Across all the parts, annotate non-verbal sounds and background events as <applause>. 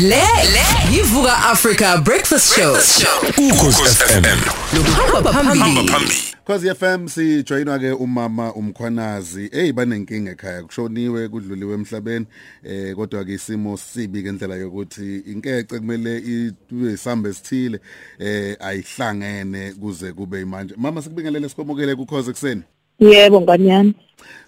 Le yivuka Africa Breakfast Show. ukhosi FM Hamba phambili. phambili. Cause FM sijoyinwa ke umama umkhwanazi. Hey banenkinga ekhaya kushoniwe kudluliwe emhlabeni eh kodwa ke isimo sibi ngendlela yokuthi inkece kumele isambe sithile eh ayihlangene kuze kube manje mama sikubingelele sikwamukele kukhoze kuseni Yebo nganyana.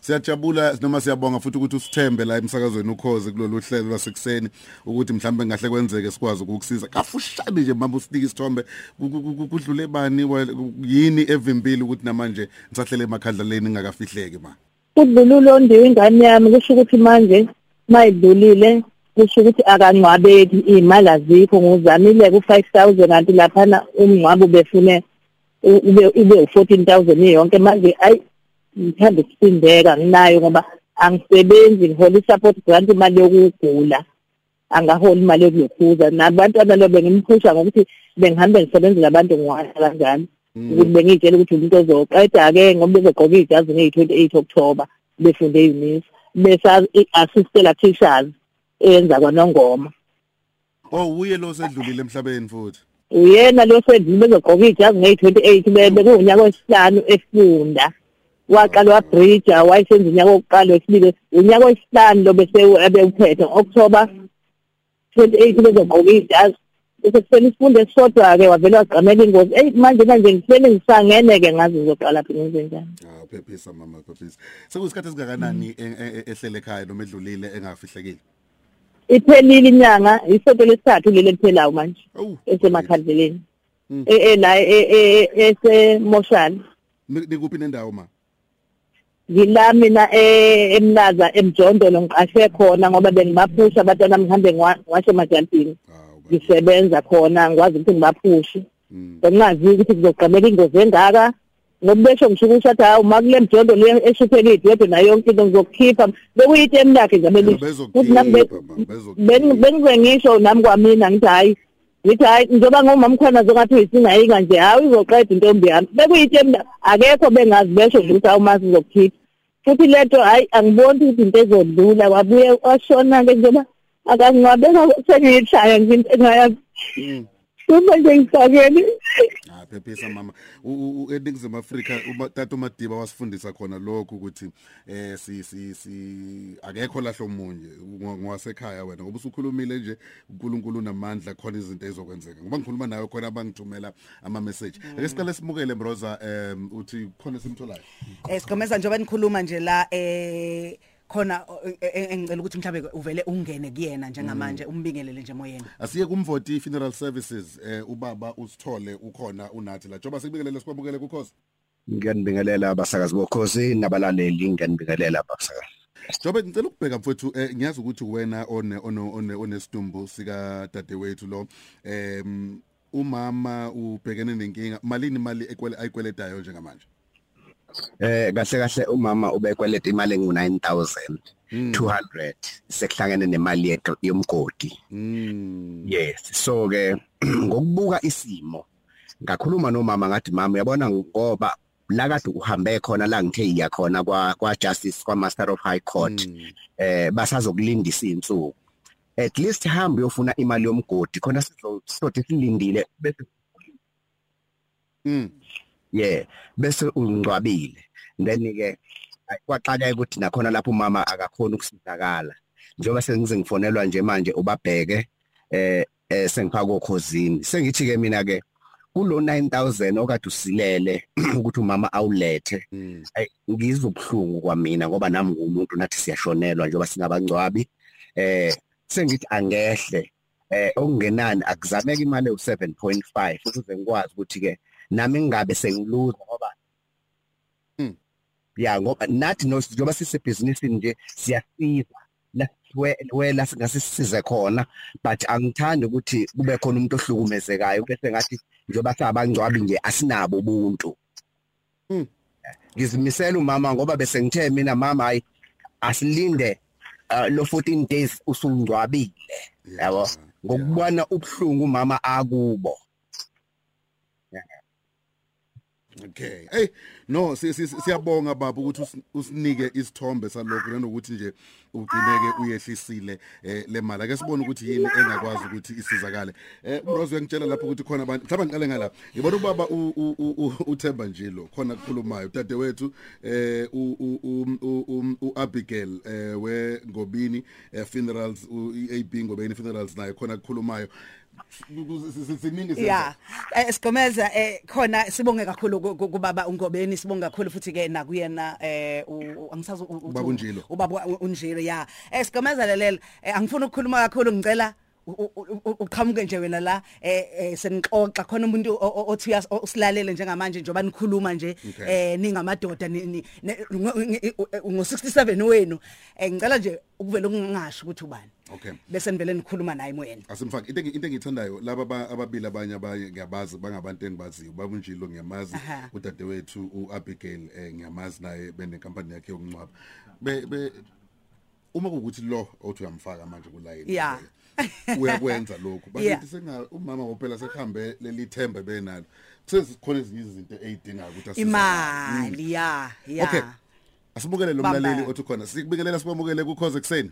Siyajabula noma siyabonga futhi ukuthi usithembe la emsakazweni ukhoze kulolu hlelo lwasekuseni ukuthi mhlambe ngahle kwenzeke sikwazi ukukusiza. Kafushane nje mama usinike isithombe ku- ku- ku- kudlule bani wa- yini evimbili ukuthi namanje nisahlele emakhandlaleni ngakafihleki ma. Udlululo ondiwe ingane yami kusho ukuthi manje mayidlulile kusho ukuthi akangcwabeki imali azikho nguzamile ku 5000 kanti lapha umngcwabo befune ube ube u14000 iyonke manje ayi ngithanda ukusindeka nginayo ngoba angisebenzi ngihola i-support grant imali yokugula. Angaholi imali yokuyokhuza nabantwana lo bengimphusha ngokuthi bengihambe ngisebenzela abantu ngiwasha kanjani. Ukuthi bengiyitshela ukuthi umuntu ozoqeda-ke ngoba bezogqoka ijazi ngeyi-twenty-eight October befunde eunisa bese i-assistela teachers eyenza kwanongoma. Oh uye lo sedlulile emhlabeni futhi. uyena lo sedlule bezogqoka ijazi ngeyi-twenty-eight bekuwunyaka wesihlanu efunda. Waqala wabridja wayesenza unyaka wokuqala wesibili unyaka wesihlanu lo bese ebewuphethe October twenty-eight bezogqoka ijazi bese kusele isifundo esisodwa-ke wavele wagqamela ingozi eyi manje manje ngifele ngisangene-ke ngazi ngizoqala phi ngenze njani Ah phephisa mama phephisa. Sekuyisikhathi esingakanani e- e- ehlele ekhaya noma edlulile engafihlekile. iphelile inyanga isonto lesithathu leli eliphelayo manje Awu. esemakhandleleni Mm. e e la e- e- esemoshali Ni- Nikuphi nendawo ma? Ngila mina e- emlaza emjondolo ngiqashe khona ngoba bengibaphusha abantwana ngihambe ngiwa- ngiwashe emajalpini Ah uba. ngisebenza khona ngikwazi ukuthi ngibaphushe Mm. bengingazi ukuthi kuzogqamela ingozi engaka ngoba besho ngisho ukuthi athi hawu uma kule mjondolo eshuphele idwebhe nayo yonke into ngizokukhipha bekuyitemu lakhe nje belisho futhi nami be- Bezokhipha ma bezokhipha. beng- bengize ngisho nami kwamina ngithi hayi ngithi hayi njengoba ngumama mkhona zongathi uyisingayika nje hayi uzoqeda intombi yami bekuyitemu la akekho bengazi besho nje ukuthi hawu masi uzokukhipha futhi lento hayi angiboni ukuthi into ezodlula wabuye washona-ke njengoba akangcwabeka sengiyishaya nje into engayazi Mm. uma nje ngifakele Ah phephisa mama. U- u- u- eNingizimu Afrika uma tata uMadiba wasifundisa khona lokho ukuthi eh si si si akekho lahlo umunye ngwasekhaya wena ngoba usukhulumile nje uNkulunkulu namandla khona izinto ezokwenzeka. Ngoba ngikhuluma nawe khona abangithumela ama message ake siqale simukele Mbroza em uthi khona simtholayo Eh sigomeza njengoba nikhuluma nje la eh khona eh, eh, engicela ukuthi mhlawumbe uvele ungene kuyena njengamanje umbingelele nje moyeni asiye kumvoti funeral services eh ubaba usithole ukhona unathi la. Joba sikubingelele sikwamukele kukhosi? Ngiyanibingelela abasakazi bokhosi nabalaleli ngiyanibingelela abasakazi. Jobe ngicela ukubheka mfowethu eh ngiyazi ukuthi wena one one one onesidumbu sika dadewethu lo. Em umama ubhekene nenkinga malini imali ekwele ayikweletayo njengamanje? Eh kahle kahle umama ubekweleta imali engu 9200 sekuhlangene nemali ye- yomgodi. Mm yes so ke <clears throat> ngokubuka isimo ngakhuluma nomama ngathi mama uyabona ngoba la kade uhambe khona la ngithe iya khona kwa kwa justice kwa master of high court Mm. eh basazokulindisa insuku at least hambe uyofuna imali yomgodi khona sizo sode silindile bese Mm yeah bese ungcwabile. Then ke kwaqala ukuthi nakhona lapho umama akakhona ukusizakala. Njengoba sengize ngifonelwa nje manje ubabheke eh eh sengiphaka okhosini sengithi ke mina ke kulo 9000 okade usilele <clears throat> ukuthi umama awulethe. Mm. Ubuhlungu kwamina ngoba nami ngumuntu nathi siyashonelwa njengoba singabangcwabi. Eh sengithi angehle. Eh okungenani akuzameka imali ewu7.5 ukuze ngikwazi ukuthi ke nami ngingabe sengiluza ngoba Mm. ya ngoba nathi no njengoba sisebhizinisini nje siyasiza la we- wela singasisize khona but angithandi ukuthi kube khona umuntu ohlukumezekayo bese ngathi njengoba sabangcwabi nje asinabo ubuntu. Mm. ngizimisela umama ngoba bese ngithe mina mama hayi asilinde uh, lo 14 days usungcwabile. Yabo? ngokubona ubhlungu umama akubo. Okay. Hey, no si- si- siyabonga baba ukuthi usi- usinike isithombe salokho nanokuthi nje ugcineke uyehlisile eh le mali. Ake sibone ukuthi yini engakwazi ukuthi isizakale. Eh Rose uyangitshela lapho ukuthi khona abantu mhlawumbe ngiqale ngala. Ngibona ubaba u- u- u- u- uThemba Njilo khona kukhulumayo. Dade wethu eh u u- u- u- u- uAbigail eh we Ngobini eh, funerals uAB Ngobini funerals naye khona kukhulumayo. Siningi senza. Yeah. Eh Sigomeza eh khona sibonge kakhulu ku- ku- kubaba uNgobeni sibonge kakhulu futhi ke nakuyena eh u- u- angisazi u- u- Ubaba uNjilo. Ubaba u- uNjilo yeah. Eh Sigomeza lelela eh, angifuni ukukhuluma kakhulu ngicela u- u- u- uqhamuke nje wena la eh eh, senixoxa khona umuntu o- o- othi uyas- o- usilalele njengamanje njoba nikhuluma nje Okay. eh ningamadoda ni- ni- ne- ngo- ngo 67 wenu eh ngicela nje ukuvela ukungasho ukuthi ubani Okay. bese nivele nikhuluma naye moyena asimfaki into engi- into engithandayo laba aba- ababili abanye abanye ngiyabazi bangabantu engibaziyo baba unjilo ngiyamazi Aha. udadewethu uAbigail eh ngiyamazi naye benenkampani yakhe yokungcwaba be be uma kukuthi lo othi uyamfaka manje kulayini Yeah. Uyakwenza lokho Yeah. bathi senga umama wophela sekhambe lelithembe benalo sesikhona ezinye izinto ezidingayo ukuthi asizakale. imali ya ya okay asibukele lo Bamba. mlaleli othi khona sikubingelela sibamukele ku cause ekseni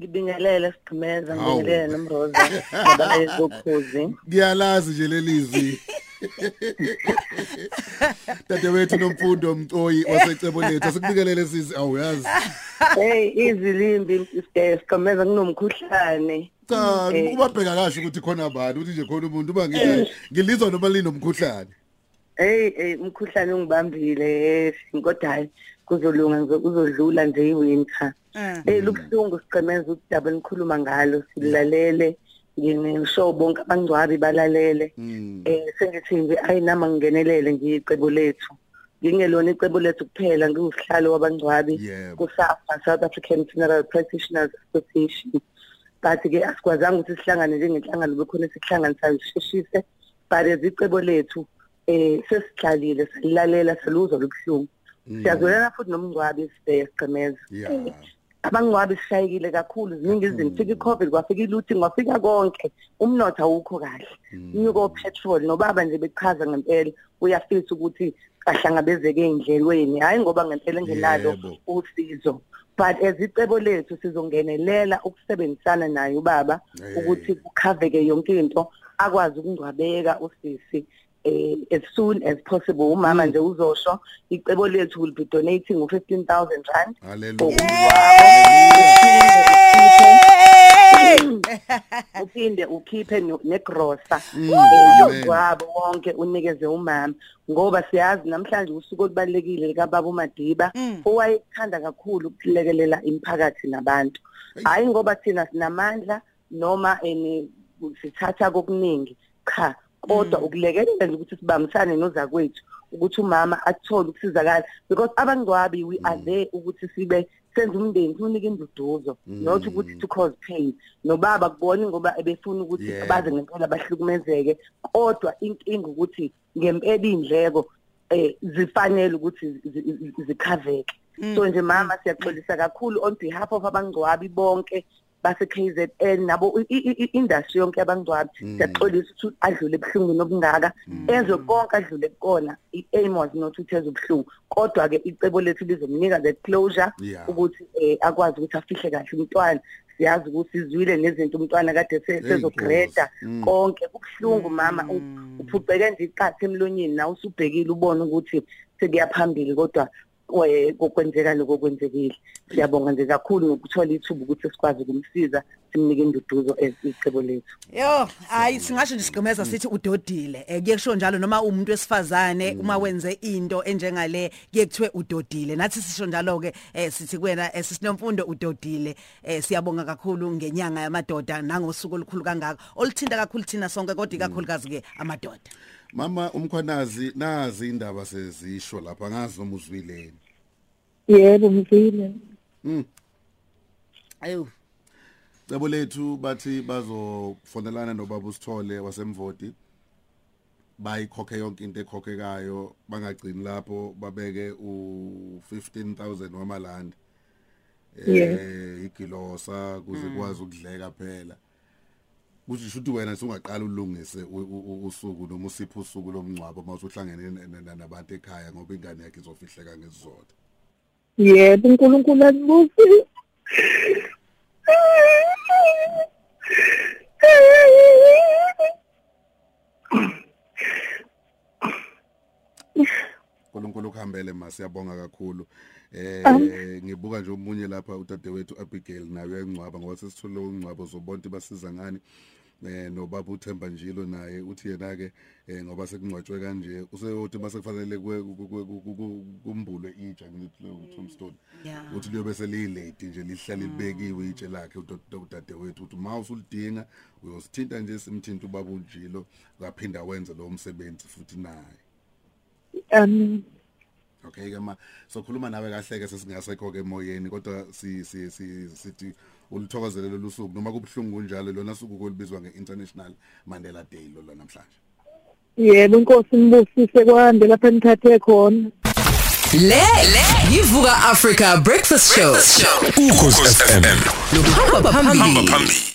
ngibingelele siqhumeza Hawu. ngibingelele nomroza abaye <laughs> kokhozi ngiyalazi nje lelizwi dadewethu nomfundo mcoyi wasecebo lethu asikubikelele sisi. Awuyazi hey izilimbi siqhumeza kunomkhuhlane. Cha Eh. ubabheka kahle ukuthi khona abantu ukuthi nje khona umuntu uma ngithi ngilizwa noma linomkhuhlane hey hey umkhuhlane ungibambile eh, kodwa hayi kuzolunga ngizo- kuzodlula nje iwinter. Eh. eh lubuhlungu siqhumeza ukuthi dabe nikhuluma ngalo silalele ngisho bonke abangcwabi balalele. Mm. eh sengithi nje ayi nama ngingenelele nje icebo lethu. Ngingelona icebo lethu kuphela ngiwusihlalo wabangcwabi Yebo. kusafa South African Funeral Practitioners Association. But ke asikwazanga ukuthi sihlangane njengenhlangano bekhona sihlanganisayo sisheshise but izicebo lethu eh sesihlalile salilalela saluzwa lobuhlungu. Siyazwelana futhi nomngcwabi sibheke siqhemeza yeah. Abangcwabi sishayekile kakhulu ziningi izinto fika icovid kwafika iluthi kwafika konke. Umnotho awukho kahle. Inyuko petrol nobaba nje bechaza ngempela uyafisa ukuthi ahlangabezeke endlelweni hayi ngoba ngempela engenalo Yebo. usizo. But ezicebo lethu sizongenelela ukusebenzisana naye ubaba Hey. ukuthi kukhaveke yonke into akwazi ukungcwabeka usisi eh as soon as possible. Umama nje uzosho icebo lethu will be donating u15000 rand. Haleluya uphinde ukhiphe no- negrosa Mm, eh, amen. yogwabo wonke unikeze umama ngoba siyazi namhlanje usuku olubalekile likababa uMadiba owayethanda kakhulu ukulekelela imiphakathi nabantu. Hayi ngoba thina sinamandla noma ene sithatha kokuningi cha kodwa ukulekelela nje ukuthi sibambisane nozakwethu ukuthi umama athole ukusizakala because abangcwabi we are there ukuthi sibe senze umndeni simunike induduzo not ukuthi to cause pain. Nobaba kubona ngoba ebefuna ukuthi Yeah. baze ngempela bahlukumezeke kodwa inkinga ukuthi ngempela indleko eh zifanele ukuthi zi- zi- zikhaveke so nje mama siyaxolisa kakhulu on behalf of abangcwabi bonke base KZN nabo i- i- i- industry yonke abangcwabi siyaxolisa ukuthi adlule ebuhlungwini obungaka enze konke adlule kona i-aim was not ukuthi eze ubuhlungu. Kodwa ke icebo lethu lizomnika that closure Yeah. ukuthi eh, akwazi ukuthi afihle kahle umntwana. Siyazi ukuthi izwile nezinto umntwana kade se- sezogreda Mm. konke. Kubuhlungu mama. U- uphuceke nje iqathe emlonyeni na usubhekile ubone ukuthi sekuyaphambili kodwa we- kokwenzeka lokwenzekile siyabonga nje kakhulu ngokuthola ithuba ukuthi sikwazi ukumsiza. Simnike induduzo ezicebo lethu Yo, hayi singasho nje sigqemeza sithi udodile. Eh kuye kusho njalo noma umuntu wesifazane uma wenze into enjengale kuye kuthiwe udodile. Nathi sisho njalo ke eh sithi kuwena sisinomfundo udodile. Eh siyabonga kakhulu ngenyanga yamadoda nangosuku olukhulu kangaka. Oluthinta kakhulu thina sonke kodwa ikakhulukazi ke amadoda. mama umkhwanazi nazi indaba sezisho lapha ngazi noma uzwileni yebo ngizile Ayu. Cebo lethu bathi bazofonelana nobaba usithole wasemvoti bayikhokhe yonke into ekhokhekayo bangagcini lapho babeke u15000 wamalandi eh igilosa kuze kwazi ukudleka phela. Kusho ukuthi wena sungaqala ulungise usuku noma usipho usuku lomngcwabo mase uhlangene n- n- nabantu ekhaya ngoba ingane yakhe izofihleka ngesizotha yebo uNkulunkulu asibusi ukuhambele ma siyabonga kakhulu. Eh ngibuka nje omunye lapha udadewethu Abigail naye uyangcwaba ngoba sesithole ungcwabo zobonke basiza ngani? Eh nobaba uThemba Njilo naye uthi yena ke eh ngoba sekungcwatshwe kanje useyothi mase kufanele kumbulwe itsha ngithi lo tombstone Yeah. uthi liyobe selilate nje lihlala libekiwe itshe lakhe udad- udadewethu uthi ma usulidinga uyosithinta nje simthinta ubaba uNjilo kaphinda wenze lo msebenzi futhi naye. Um Okay ke ma sokhuluma nawe kahle ke sesingasekho ke emoyeni kodwa si si si sithi ulithokozelelo lusuku noma kubhlungu kunjalo lona suku kolibizwa ngeInternational Mandela Day lo namhlanje yebo inkosi nibusise kwande lapha nithathe khona Le yivuka Africa Breakfast Show. Ukhozi FM. Lo hamba phambili. Phambili.